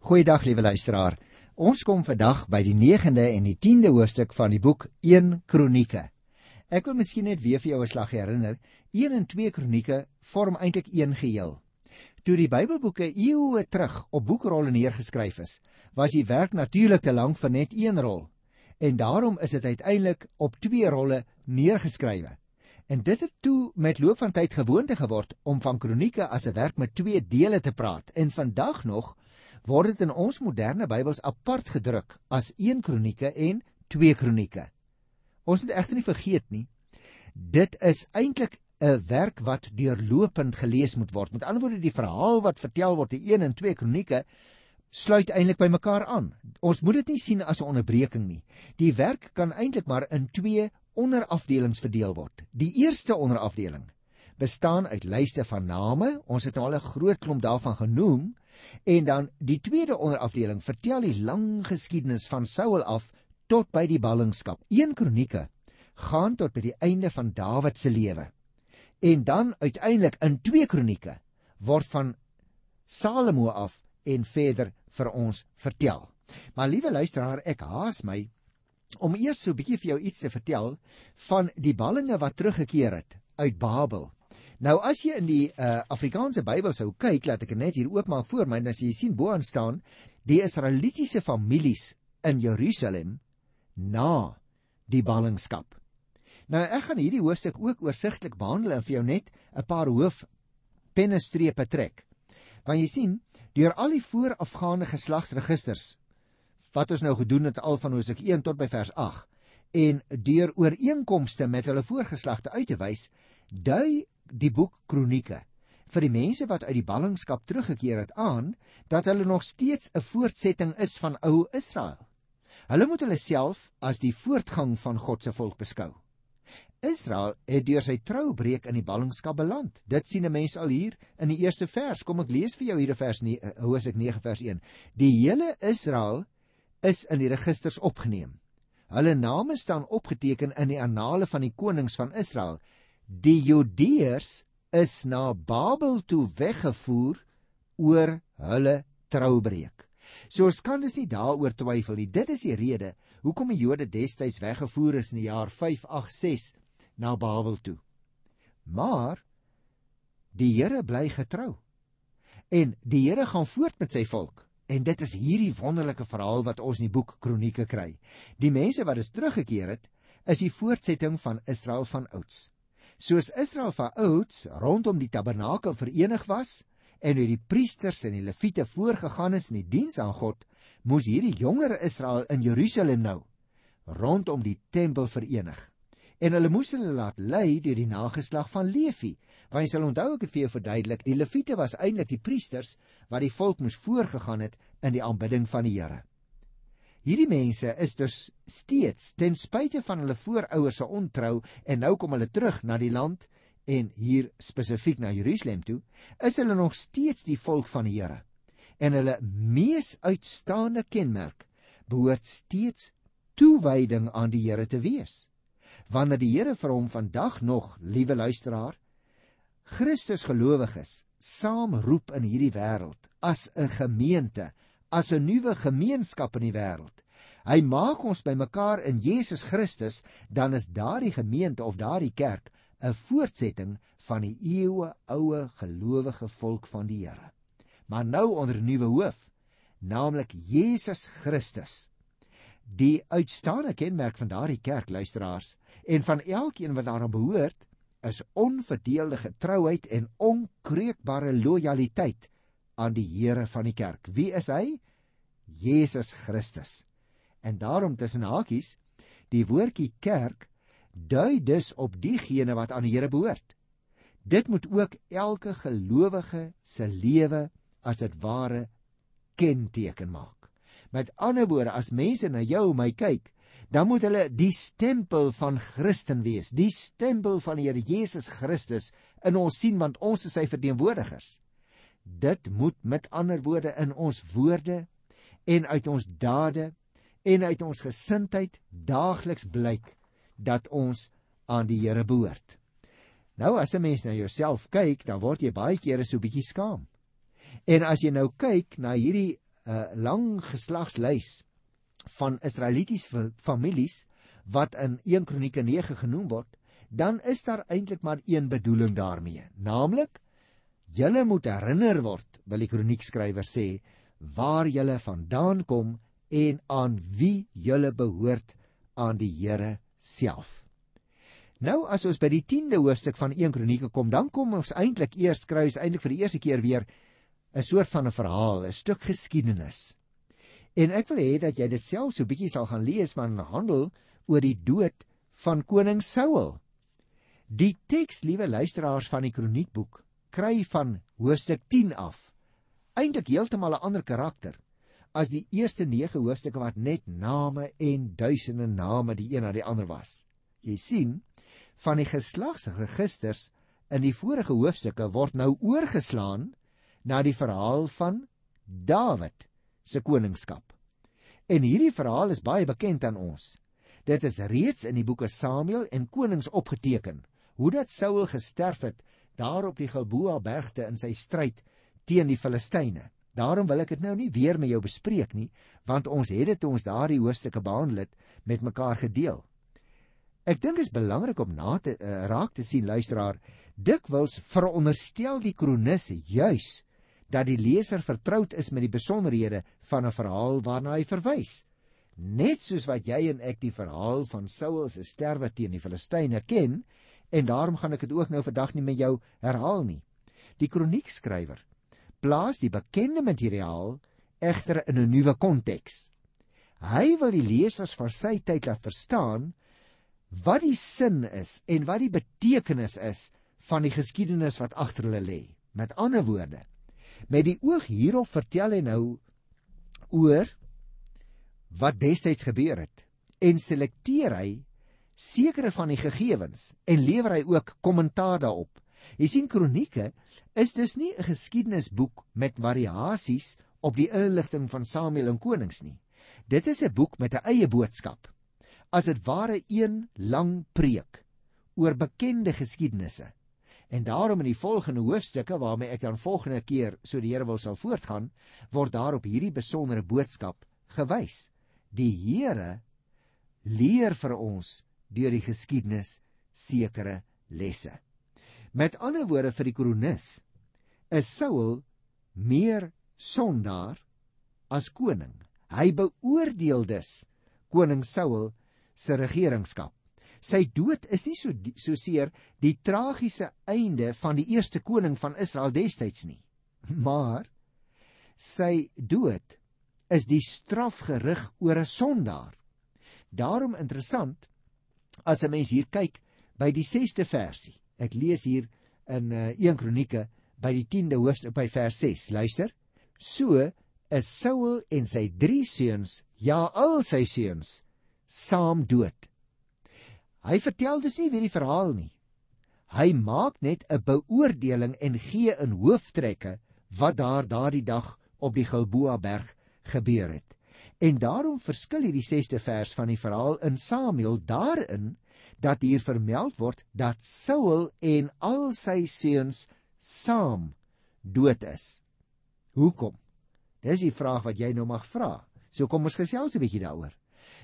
Goeiedag liewe luisteraar. Ons kom vandag by die 9de en die 10de hoofstuk van die boek 1 Kronieke. Ek wil miskien net weer vir jou 'n slag herinner. 1 en 2 Kronieke vorm eintlik een geheel. Toe die Bybelboeke eeue terug op boekrolle neergeskryf is, was die werk natuurlik te lank vir net een rol. En daarom is dit uiteindelik op twee rolle neergeskrywe. En dit het toe met loop van tyd gewoonte geword om van kronieke as 'n werk met twee dele te praat. En vandag nog word dit in ons moderne Bybels apart gedruk as 1 Kronieke en 2 Kronieke. Ons moet egter nie vergeet nie, dit is eintlik 'n werk wat deurlopend gelees moet word. Met ander woorde, die verhaal wat vertel word in 1 en 2 Kronieke sluit eintlik by mekaar aan. Ons moet dit nie sien as 'n onderbreking nie. Die werk kan eintlik maar in twee onderafdelings verdeel word. Die eerste onderafdeling bestaan uit lyste van name. Ons het nou al 'n groot klomp daarvan genoem En dan die tweede onderafdeling vertel die lang geskiedenis van Saul af tot by die ballingskap. 1 Kronieke gaan tot by die einde van Dawid se lewe. En dan uiteindelik in 2 Kronieke word van Salomo af en verder vir ons vertel. Maar liewe luisteraar, ek haas my om eers so 'n bietjie vir jou iets te vertel van die ballinge wat teruggekeer het uit Babel. Nou as jy in die uh, Afrikaanse Bybel sou kyk, laat ek net hier oopmaak voor my, dan sien jy sien bo aan staan die Israelitiese families in Jerusalem na die ballingskap. Nou ek gaan hierdie hoofstuk ook oorsigtelik behandel en vir jou net 'n paar hoof pennestrepe trek. Want jy sien, deur al die voorafgaande geslagsregisters wat ons nou gedoen het al van Hosea 1 tot by vers 8 en deur ooreenkomste met hulle voorgeslagte uit te wys, dui die boek Kronieke vir die mense wat uit die ballingskap teruggekeer het aan dat hulle nog steeds 'n voortsetting is van ou Israel. Hulle moet hulle self as die voortgang van God se volk beskou. Israel het deur sy troubreek in die ballingskap beland. Dit sien 'n mens al hier in die eerste vers. Kom ek lees vir jou hier in vers 9, Hosea 9 vers 1. Die hele Israel is in die registers opgeneem. Hulle name staan opgeteken in die annale van die konings van Israel die Judeërs is na Babel toe weggevoer oor hulle troubreek. So ons kan dus nie daaroor twyfel nie. Dit is die rede hoekom die Jode destyds weggevoer is in die jaar 586 na Babel toe. Maar die Here bly getrou. En die Here gaan voort met sy volk. En dit is hierdie wonderlike verhaal wat ons in die boek Kronieke kry. Die mense wat is teruggekeer het, is die voortsetting van Israel van ouds soos Israel van ouds rondom die tabernakel verenig was en hoe die priesters en die leviete voorgegaan is in die diens aan God, moes hierdie jonger Israel in Jerusalem nou rondom die tempel verenig. En hulle moes hulle laat lei deur die nageslag van Levi. Want jy sal onthou ek het vir jou verduidelik, die leviete was eintlik die priesters wat die volk moes voorgegaan het in die aanbidding van die Here. Hierdie mense is dus steeds ten spyte van hulle voorouers se ontrou en nou kom hulle terug na die land en hier spesifiek na Jerusalem toe, is hulle nog steeds die volk van die Here. En hulle mees uitstaande kenmerk behoort steeds toewyding aan die Here te wees. Wanneer die Here vir hom vandag nog, liewe luisteraar, Christus gelowiges saamroep in hierdie wêreld as 'n gemeente, as 'n nuwe gemeenskap in die wêreld. Hy maak ons bymekaar in Jesus Christus, dan is daardie gemeente of daardie kerk 'n voortsetting van die eeue oue gelowige volk van die Here. Maar nou onder 'n nuwe hoof, naamlik Jesus Christus. Die uitstaande kenmerk van daardie kerk luisteraars en van elkeen wat daaraan behoort, is onverdeelde getrouheid en onkreukbare lojaliteit aan die Here van die kerk. Wie is hy? Jesus Christus. En daarom tussen hakies, die woordjie kerk dui dus op diegene wat aan die Here behoort. Dit moet ook elke gelowige se lewe as dit ware kenteken maak. Met ander woorde, as mense na jou en my kyk, dan moet hulle die stempel van Christen wees, die stempel van die Here Jesus Christus in ons sien want ons is sy verteenwoordigers dit moet met ander woorde in ons woorde en uit ons dade en uit ons gesindheid daagliks blyk dat ons aan die Here behoort. Nou as 'n mens na jouself kyk, dan word jy baie kere so bietjie skaam. En as jy nou kyk na hierdie 'n lang geslagslys van Israelitiese families wat in 1 Kronieke 9 genoem word, dan is daar eintlik maar een bedoeling daarmee, naamlik julle moet herinner word, wil die kroniekskrywer sê, waar julle vandaan kom en aan wie julle behoort aan die Here self. Nou as ons by die 10de hoofstuk van 1 Kronieke kom, dan kom ons eintlik eers kry ons eintlik vir die eerste keer weer 'n soort van 'n verhaal, 'n stuk geskiedenis. En ek wil hê dat jy dit self so bietjie sal gaan lees van handel oor die dood van koning Saul. Die teks, liewe luisteraars van die kroniekboek, kry van hoofstuk 10 af eintlik heeltemal 'n ander karakter as die eerste 9 hoofstukke wat net name en duisende name die een na die ander was. Jy sien, van die geslagsregisters in die vorige hoofstukke word nou oorgeslaan na die verhaal van Dawid se koningskap. En hierdie verhaal is baie bekend aan ons. Dit is reeds in die boeke Samuel en Konings opgeteken hoe dat Saul gesterf het daar op die Gilboa bergte in sy stryd teen die Filistyne. Daarom wil ek dit nou nie weer met jou bespreek nie, want ons het dit ons daardie hoofstukke behandel het met mekaar gedeel. Ek dink dit is belangrik om na te uh, raak te sien luisteraar, dikwels veronderstel die kronisse juis dat die leser vertroud is met die besonderhede van 'n verhaal waarna hy verwys. Net soos wat jy en ek die verhaal van Saul se sterwe teen die Filistyne ken, en daarom gaan ek dit ook nou vandag nie met jou herhaal nie. Die kroniekskrywer plaas die bekende materiaal egter in 'n nuwe konteks. Hy wil die lesers van sy tyd laat verstaan wat die sin is en wat die betekenis is van die geskiedenis wat agter hulle lê. Met ander woorde, met die oog hierop vertel hy nou oor wat destyds gebeur het en selekteer hy sekere van die gegevens en lewer hy ook kommentaar daarop. Jy sien kronieke is dus nie 'n geskiedenisboek met variasies op die inligting van Samuel en konings nie. Dit is 'n boek met 'n eie boodskap. As dit ware een lang preek oor bekende geskiedenisse. En daarom in die volgende hoofstukke waarmee ek dan volgende keer so die Here wil sal voortgaan, word daar op hierdie besondere boodskap gewys. Die Here leer vir ons deur die geskiedenis sekere lesse. Met ander woorde vir die kronikus is Saul meer sondaar as koning. Hy beoordeel dus koning Saul se regeringskap. Sy dood is nie so so seer die tragiese einde van die eerste koning van Israel destyds nie. Maar sy dood is die straf gerig oor 'n sondaar. Daarom interessant as 'n mens hier kyk by die 6ste versie. Ek lees hier in uh, 1 Kronieke by die 10de hoofstuk by vers 6. Luister. So is Saul en sy 3 seuns, ja al sy seuns, saam dood. Hy vertel dus nie weer die verhaal nie. Hy maak net 'n beoordeling en gee in hooftrekke wat daar daardie dag op die Gilboa berg gebeur het. En daarom verskil hierdie 6ste vers van die verhaal in Samuel daarin dat hier vermeld word dat Saul en al sy seuns saam dood is. Hoekom? Dis die vraag wat jy nou mag vra. So kom ons gesels 'n bietjie daaroor.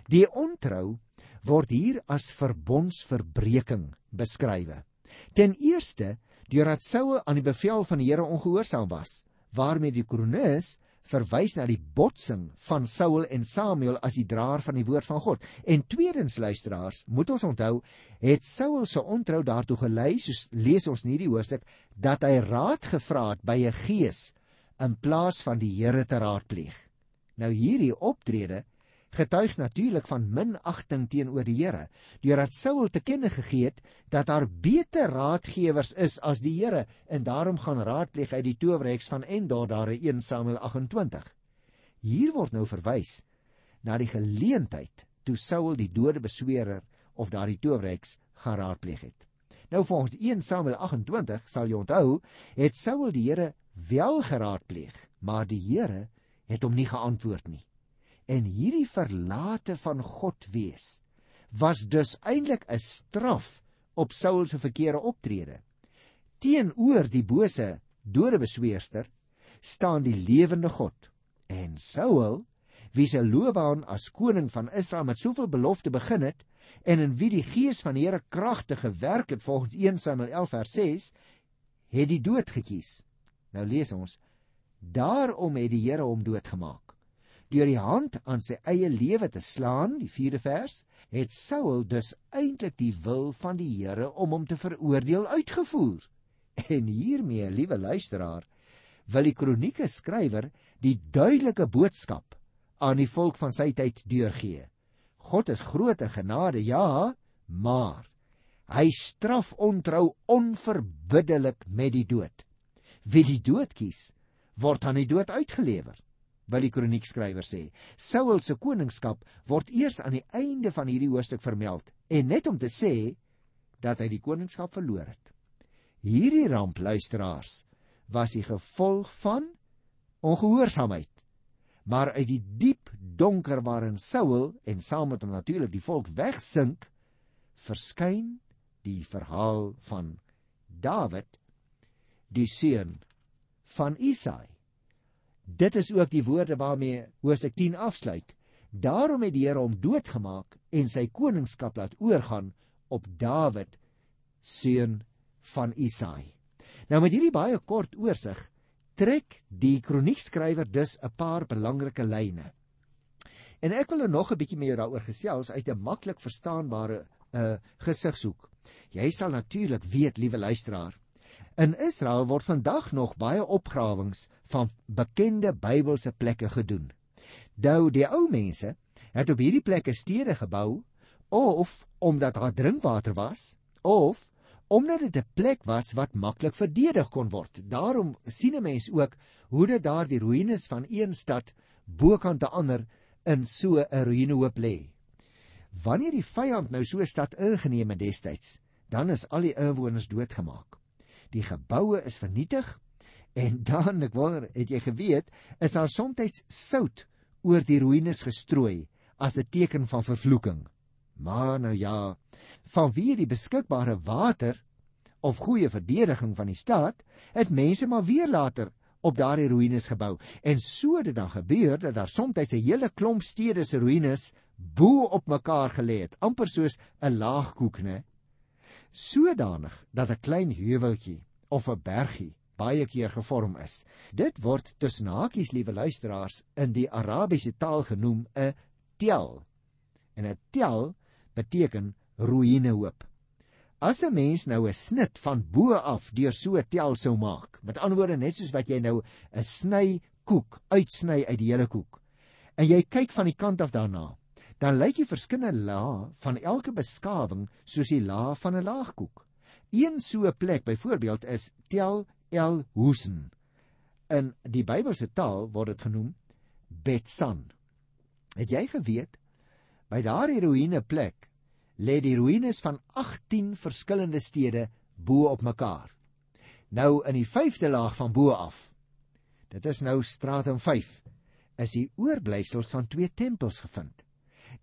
Die ontrou word hier as verbondsverbreeking beskryf. Ten eerste deurdat Saul aan die bevel van die Here ongehoorsaam was, waarmee die kronikus verwys na die botsing van Saul en Samuel as die draer van die woord van God. En tweedens luisteraars, moet ons onthou, het Saul se ontrou daartoe gelei, soos lees ons in hierdie hoofstuk, dat hy raad gevra het by 'n gees in plaas van die Here te raadpleeg. Nou hierdie optrede getuig natuurlik van minagting teenoor die Here, deurdat Saul te kenne gegee het dat daar beter raadgewers is as die Here en daarom gaan raadpleeg uit die towerheks van Endor daar in 1 Samuel 28. Hier word nou verwys na die geleentheid toe Saul die dode beswerer of daardie towerheks gaan raadpleeg het. Nou volgens 1 Samuel 28 sal jy onthou, het Saul die Here wel geraadpleeg, maar die Here het hom nie geantwoord nie. En hierdie verlate van God wees was dus eintlik 'n straf op Saul se verkeerde optrede. Teenoor die bose dodebesweerster staan die lewende God. En Saul, wie se loopbaan as koning van Israel met soveel belofte begin het en in wie die gees van die Here kragtig gewerk het volgens 1 Samuel 11 vers 6, het die dood gekies. Nou lees ons: Daarom het die Here hom doodgemaak. Deur die hand aan sy eie lewe te slaan, die 4de vers, het Saul dus eintlik die wil van die Here om hom te veroordeel uitgevoer. En hiermee, liewe luisteraar, wil die kronieke skrywer die duidelike boodskap aan die volk van sy tyd deurgee. God is groot in genade, ja, maar hy straf ontrou onverbiddelik met die dood. Wie die dood kies, word aan die dood uitgelewer. Wil die kroniekskrywer sê, Saul se koningskap word eers aan die einde van hierdie hoofstuk vermeld en net om te sê dat hy die koningskap verloor het. Hierdie ramp luisteraars was die gevolg van ongehoorsaamheid. Maar uit die diep donker waarin Saul en saam met hom natuurlik die volk wegsink, verskyn die verhaal van Dawid, die seun van Isaai. Dit is ook die woorde waarmee Hosea 10 afsluit. Daarom het die Here hom doodgemaak en sy koningskap laat oorgaan op Dawid, seun van Isaai. Nou met hierdie baie kort oorsig trek die kroniekskrywer dus 'n paar belangrike lyne. En ek wil nou nog 'n bietjie met jou daaroor gesels uit 'n maklik verstaanbare uh gesigshoek. Jy sal natuurlik weet, liewe luisteraar, in Israel word vandag nog baie opgrawings van bekende Bybelse plekke gedoen. Nou die ou mense het op hierdie plekke stede gebou of omdat daar drinkwater was of omdat dit 'n plek was wat maklik verdedig kon word. Daarom sien 'n mens ook hoe dit daar die ruïnes van een stad bokant 'n ander in so 'n ruïnehoop lê. Wanneer die vyand nou so 'n stad ingeneem het destyds, dan is al die inwoners doodgemaak. Die geboue is vernietig en dan ek wonder, het jy geweet, is daar soms sout oor die ruïnes gestrooi as 'n teken van vervloeking. Maar nou ja, vanweë die beskikbare water of goeie verdediging van die stad, het mense maar weer later op daardie ruïnes gebou. En so het dit dan gebeur dat daar soms 'n hele klomp stede se ruïnes bo op mekaar gelê het, amper soos 'n laagkoek, né? Sodanig dat 'n klein heuweltjie of 'n bergie baie keer gevorm is. Dit word tussen hakies, liewe luisteraars, in die Arabiese taal genoem 'n tel. En 'n tel beteken ruïnehoop. As 'n mens nou 'n snit van bo af deur so 'n tel sou maak, met ander woorde net soos wat jy nou 'n sny koek uitsny uit die hele koek, en jy kyk van die kant af daarna, dan lyk die verskillende lae van elke beskawing soos die laag van 'n laagkoek. Een so 'n plek byvoorbeeld is Tel El Husen. In die Bybelse taal word dit genoem Betsan. Het jy geweet By daardie ruïne plek lê die ruïnes van 18 verskillende stede bo op mekaar. Nou in die 5de laag van bo af. Dit is nou stratum 5. Is die oorblyfsels van twee tempels gevind.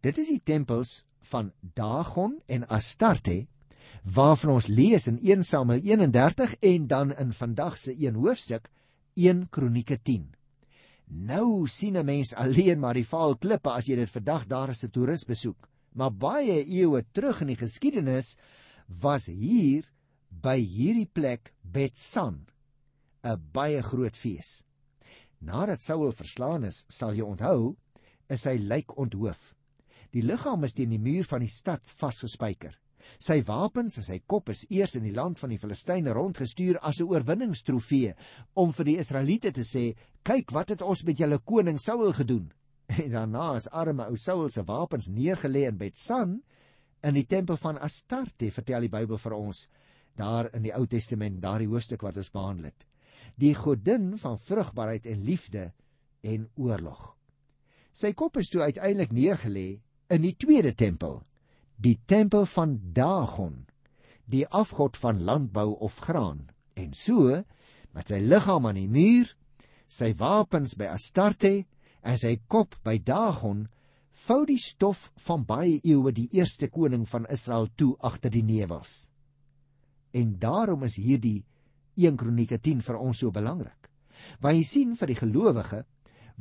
Dit is die tempels van Dagon en Astarte waarvan ons lees in 1 Samuel 31 en dan in vandag se een hoofstuk 1 Kronieke 10. Nou sien 'n mens alleen maar die vaal klippe as jy dit vandag daar as 'n toerist besoek. Maar baie eeue terug in die geskiedenis was hier by hierdie plek Betsan 'n baie groot fees. Nadat Saul verslaan is, sal jy onthou, is sy lyk onthoof. Die liggaam is teen die muur van die stad vasgespijker. Sy wapens en sy kop is eers in die land van die Filistyne rondgestuur as 'n oorwinningstrofee om vir die Israeliete te sê: "Kyk wat het ons met julle koning Saul gedoen." En daarna is arme ou Saul se wapens neergelê in Betsan in die tempel van Astarte, vertel die Bybel vir ons daar in die Ou Testament, daardie hoofstuk wat ons behandel het. Die godin van vrugbaarheid en liefde en oorlog. Sy kop is toe uiteindelik neergelê in die tweede tempel die tempel van Dagon, die afgod van landbou of graan. En so, met sy liggaam aan die muur, sy wapens by Astarte en sy kop by Dagon, vou die stof van baie eeue die eerste koning van Israel toe agter die nevels. En daarom is hierdie 1 Kronieke 10 vir ons so belangrik. Want jy sien vir die gelowige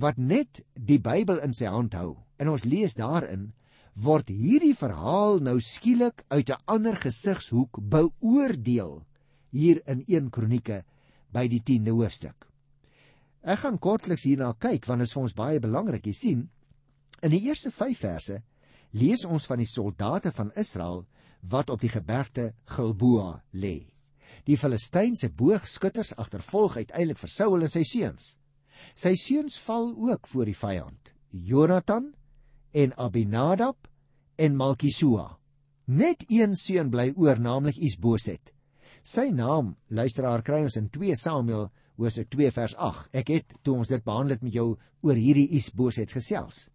wat net die Bybel in sy hand hou en ons lees daarin word hierdie verhaal nou skielik uit 'n ander gesigshoek beoordeel hier in 1 Kronieke by die 10de hoofstuk. Ek gaan kortliks hierna kyk want dit is vir ons baie belangrik. Jy sien, in die eerste 5 verse lees ons van die soldate van Israel wat op die gebergte Gilboa lê. Die Filistynse boogskutters agtervolg uiteindelik vir Saul en sy seuns. Sy seuns val ook voor die vyand. Jonathan en Abinadab en Malkisua. Net een seun bly oor, naamlik Isboset. Sy naam, luisteraar kry ons in 2 Samuel hoofstuk 2 vers 8. Ek het toe ons dit behandel het met jou oor hierdie Isboset gesels.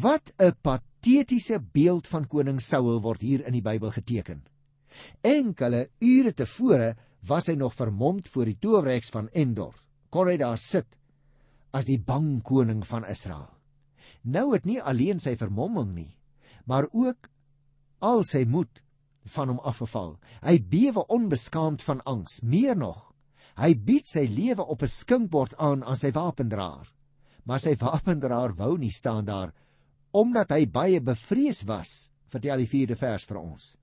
Wat 'n patetiese beeld van koning Saul word hier in die Bybel geteken. Enkele ure tevore was hy nog vermomd voor die towerheks van Endor. Kon hy daar sit as die bang koning van Israel. Nou het nie alleen sy vermomming nie, maar ook al sy moed van hom afgeval. Hy bewe onbeskaamd van angs. Meer nog, hy bied sy lewe op 'n skinkbord aan aan sy wapendraer. Maar sy wapendraer wou nie staan daar omdat hy baie bevrees was, vertel die 4de vers vir ons.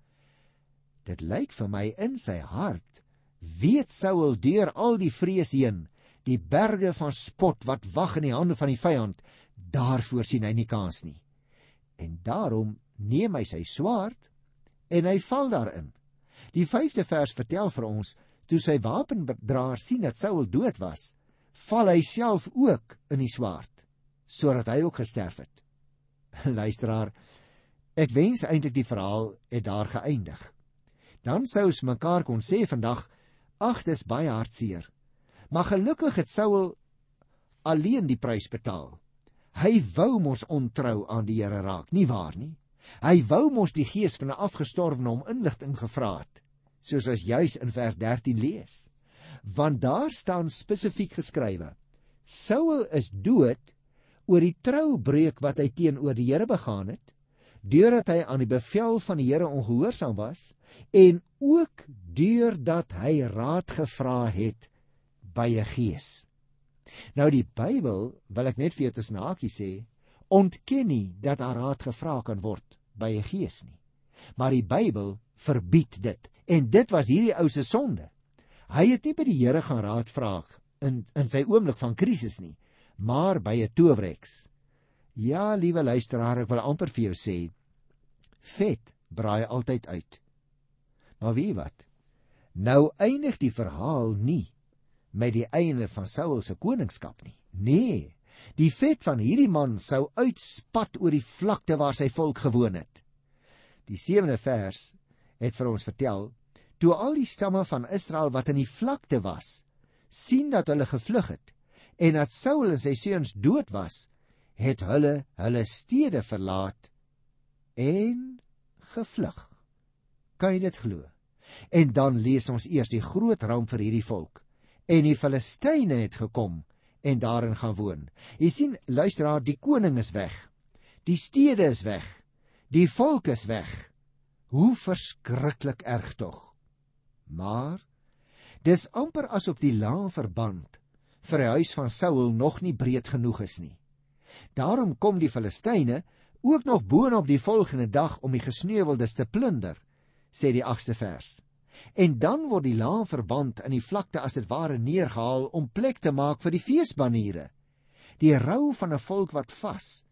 Dit lyk vir my in sy hart weet Saul deur al die vrees heen, die berge van spot wat wag in die hande van die vyand, daarvoor sien hy nie kans nie. En daarom neem hy sy swaard en hy val daarin. Die 5de vers vertel vir ons toe sy wapendraer sien dat Saul dood was, val hy self ook in die swaard sodat hy ook gesterf het. Luisteraar, ek wens eintlik die verhaal het daar geëindig. Dan sou ons mekaar kon sê vandag, ag, dis baie hartseer. Maar gelukkig het Saul alleen die prys betaal. Hy wou mos ontrou aan die Here raak, nie waar nie? Hy wou mos die gees van 'n afgestorwene om inligting gevra het, soos as juis in vers 13 lees. Want daar staan spesifiek geskrywe: Saul is dood oor die troubreuk wat hy teenoor die Here begaan het, deurdat hy aan die bevel van die Here ongehoorsaam was en ook deurdat hy raad gevra het by 'n gees. Nou die Bybel, wil ek net vir jou tussen hakies sê, ontken nie dat haar raad gevra kan word by 'n gees nie. Maar die Bybel verbied dit. En dit was hierdie ou se sonde. Hy het nie by die Here gaan raad vra in in sy oomblik van krisis nie, maar by 'n towereks. Ja, liewe luisteraar, ek wil amper vir jou sê, vet braai altyd uit. Maar wie wat? Nou eindig die verhaal nie met die einde van Saul se koningskap nie. Nee, die vet van hierdie man sou uitspat oor die vlakte waar sy volk gewoon het. Die 7de vers het vir ons vertel toe al die stamme van Israel wat in die vlakte was, sien dat hulle gevlug het en dat Saul en sy seuns dood was, het hulle hulle stede verlaat en gevlug. Kan jy dit glo? En dan lees ons eers die groot ramp vir hierdie volk en die Filistyne het gekom en daarin gaan woon. Jy sien, luisteraar, die koning is weg. Die stede is weg. Die volk is weg. Hoe verskriklik erg tog. Maar dis amper asof die lang verband vir die huis van Saul nog nie breed genoeg is nie. Daarom kom die Filistyne ook nog boonop die volgende dag om die gesneuweldes te plunder, sê die 8ste vers. En dan word die laan verband in die vlakte as dit ware neergehaal om plek te maak vir die feesbaniere. Die rou van 'n volk wat vas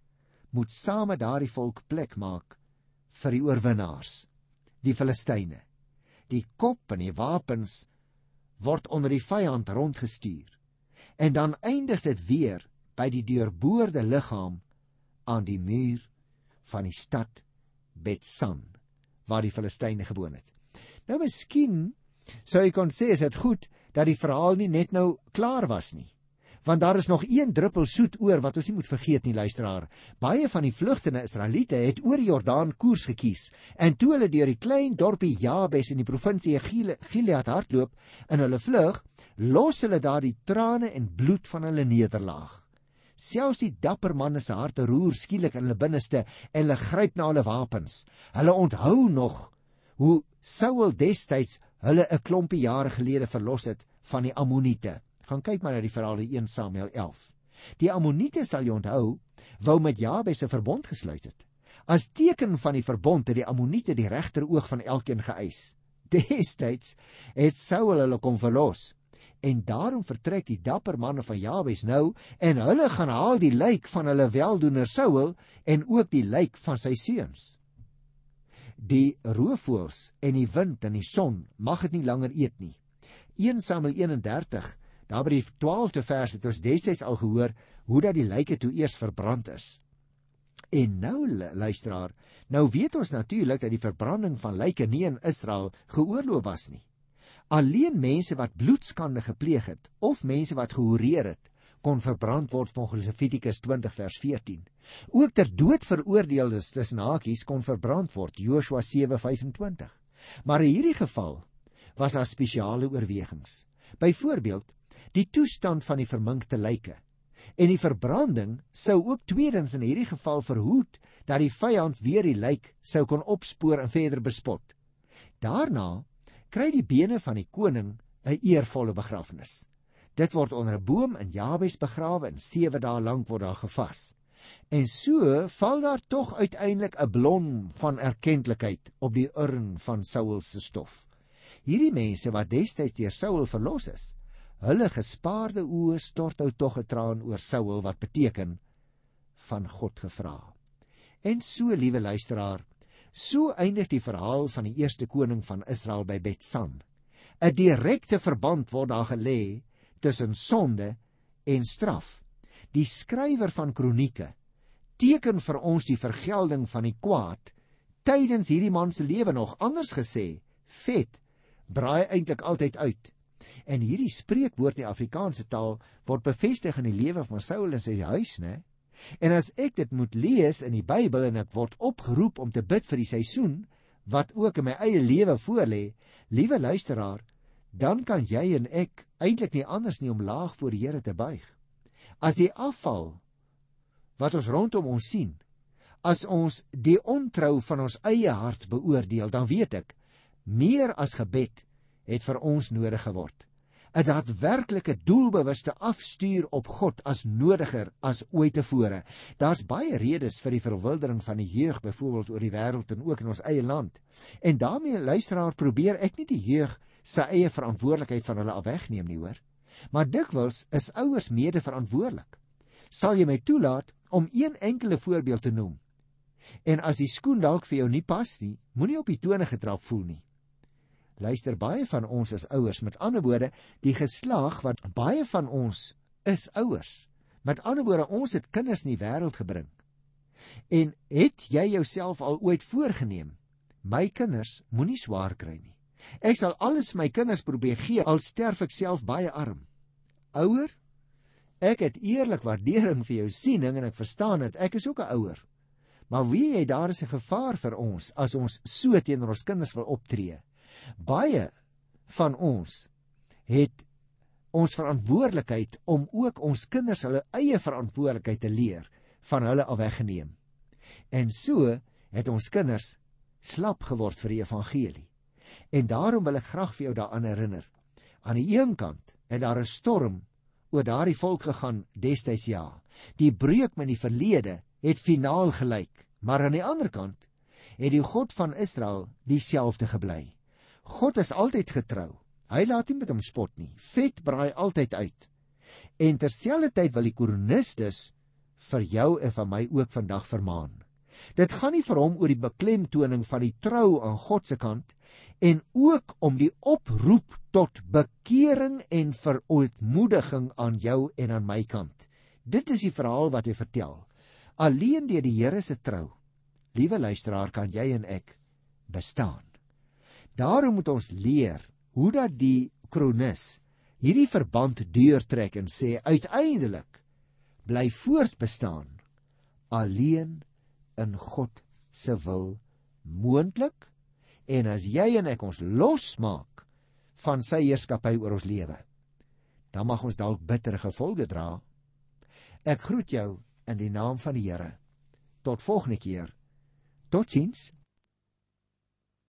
moet saam met daardie volk plek maak vir die oorwinnaars, die Filistyne. Die kop en die wapens word onder die vyand rondgestuur. En dan eindig dit weer by die deurboorde liggaam aan die muur van die stad Betsan waar die Filistyne gewoon het. Nou miskien sou jy kon sê is dit goed dat die verhaal nie net nou klaar was nie. Want daar is nog een druppel soet oor wat ons nie moet vergeet nie luisteraar. Baie van die vlugtende Israeliete het oor die Jordaan koers gekies en toe hulle deur die klein dorpie Jabes in die provinsie Gilead hardloop in hulle vlug, los hulle daar die trane en bloed van hulle nederlaag. Selfs die dapper manne se harte roer skielik in hulle binneste en hulle gryp na hulle wapens. Hulle onthou nog hoe Saul destyds hulle 'n klompie jare gelede verlos het van die Ammoniete. Gaan kyk maar na die verhaal in 1 Samuel 11. Die Ammoniete sal jy onthou, wou met Jabes 'n verbond gesluit het. As teken van die verbond het die Ammoniete die regteroog van elkeen geëis. Destyds het Saul hulle kom verlos. En daarom vertrek die dapper manne van Jabes nou en hulle gaan haal die lijk van hulle weldoener Saul en ook die lijk van sy seuns. Die roofvoëls en die wind en die son mag dit nie langer eet nie. 1 Samuel 31 Daar by die 12de vers het ons destyds al gehoor hoe dat die lyke toe eers verbrand is. En nou luisteraar, nou weet ons natuurlik dat die verbranding van lyke nie in Israel geoorloof was nie. Alleen mense wat bloedskande gepleeg het of mense wat gehoreer het, kon verbrand word volgens Levitikus 20 vers 14. Ook ter dood veroordeeldes tussen hakies kon verbrand word, Joshua 7:25. Maar in hierdie geval was daar spesiale oorwegings. Byvoorbeeld, die toestand van die verminkte lyke. En die verbranding sou ook tweedens in hierdie geval verhoed dat die vyand weer die lijk sou kon opspoor en verder bespot. Daarna kry die bene van die koning 'n eervolle begrafnis. Dit word onder 'n boom in Jabes begrawe en 7 dae lank word daar gevas. En so val daar tog uiteindelik 'n blom van erkenklikheid op die urn van Saul se stof. Hierdie mense wat destyds deur Saul verlos is, Hulle gespaarde oë stort ou tog 'n traan oor Saul wat beteken van God gevra. En so, liewe luisteraar, so eindig die verhaal van die eerste koning van Israel by Betsan. 'n Direkte verband word daar gelê tussen sonde en straf. Die skrywer van Kronieke teken vir ons die vergelding van die kwaad tydens hierdie man se lewe nog anders gesê vet braai eintlik altyd uit En hierdie spreekwoord in die Afrikaanse taal word bevestig in die lewe van Saul en sy huis, né? En as ek dit moet lees in die Bybel en ek word opgeroep om te bid vir die seisoen wat ook in my eie lewe voorlê, liewe luisteraar, dan kan jy en ek eintlik nie anders nie om laag voor die Here te buig. As die afval wat ons rondom ons sien, as ons die ontrou van ons eie hart beoordeel, dan weet ek meer as gebed het vir ons nodig geword. 'n Daadwerklike doelbewuste afstuur op God as nodiger as ooit tevore. Daar's baie redes vir die verwildering van die jeug byvoorbeeld oor die wêreld en ook in ons eie land. En daarmee luisteraar probeer ek nie die jeug se eie verantwoordelikheid van hulle afwegneem nie, hoor. Maar dikwels is ouers mede-verantwoordelik. Sal jy my toelaat om een enkele voorbeeld te noem? En as die skoen dalk vir jou nie pas nie, moenie op die tone getrap voel nie luister baie van ons as ouers met ander woorde die geslag wat baie van ons is ouers met ander woorde ons het kinders in die wêreld gebring en het jy jouself al ooit voorgenem my kinders moenie swaar kry nie ek sal alles my kinders probeer gee al sterf ek self baie arm ouer ek het eerlik waardering vir jou siening en ek verstaan dit ek is ook 'n ouer maar wie jy daar is 'n gevaar vir ons as ons so teenoor ons kinders wil optree Baie van ons het ons verantwoordelikheid om ook ons kinders hulle eie verantwoordelikheid te leer van hulle af weggeneem. En so het ons kinders slap geword vir die evangelie. En daarom wil ek graag vir jou daaraan herinner. Aan die een kant het daar 'n storm oor daardie volk gegaan destyds ja. Die breuk met die verlede het finaal gelyk, maar aan die ander kant het die God van Israel dieselfde gebly. God is altyd getrou. Hy laat nie met hom spot nie. Vet braai altyd uit. En terselfdertyd wil die koronistes vir jou en vir my ook vandag vermaan. Dit gaan nie vir hom oor die beklemtoning van die trou aan God se kant en ook om die oproep tot bekering en verootmoediging aan jou en aan my kant. Dit is die verhaal wat hy vertel. Alleen deur die Here se trou, liewe luisteraar, kan jy en ek bestaan. Daarom moet ons leer hoe dat die kronis hierdie verband deurtrek en sê uiteindelik bly voortbestaan alleen in God se wil moontlik en as jy en ek ons losmaak van sy heerskappy oor ons lewe dan mag ons dalk bittere gevolge dra. Ek groet jou in die naam van die Here. Tot volgende keer. Totiens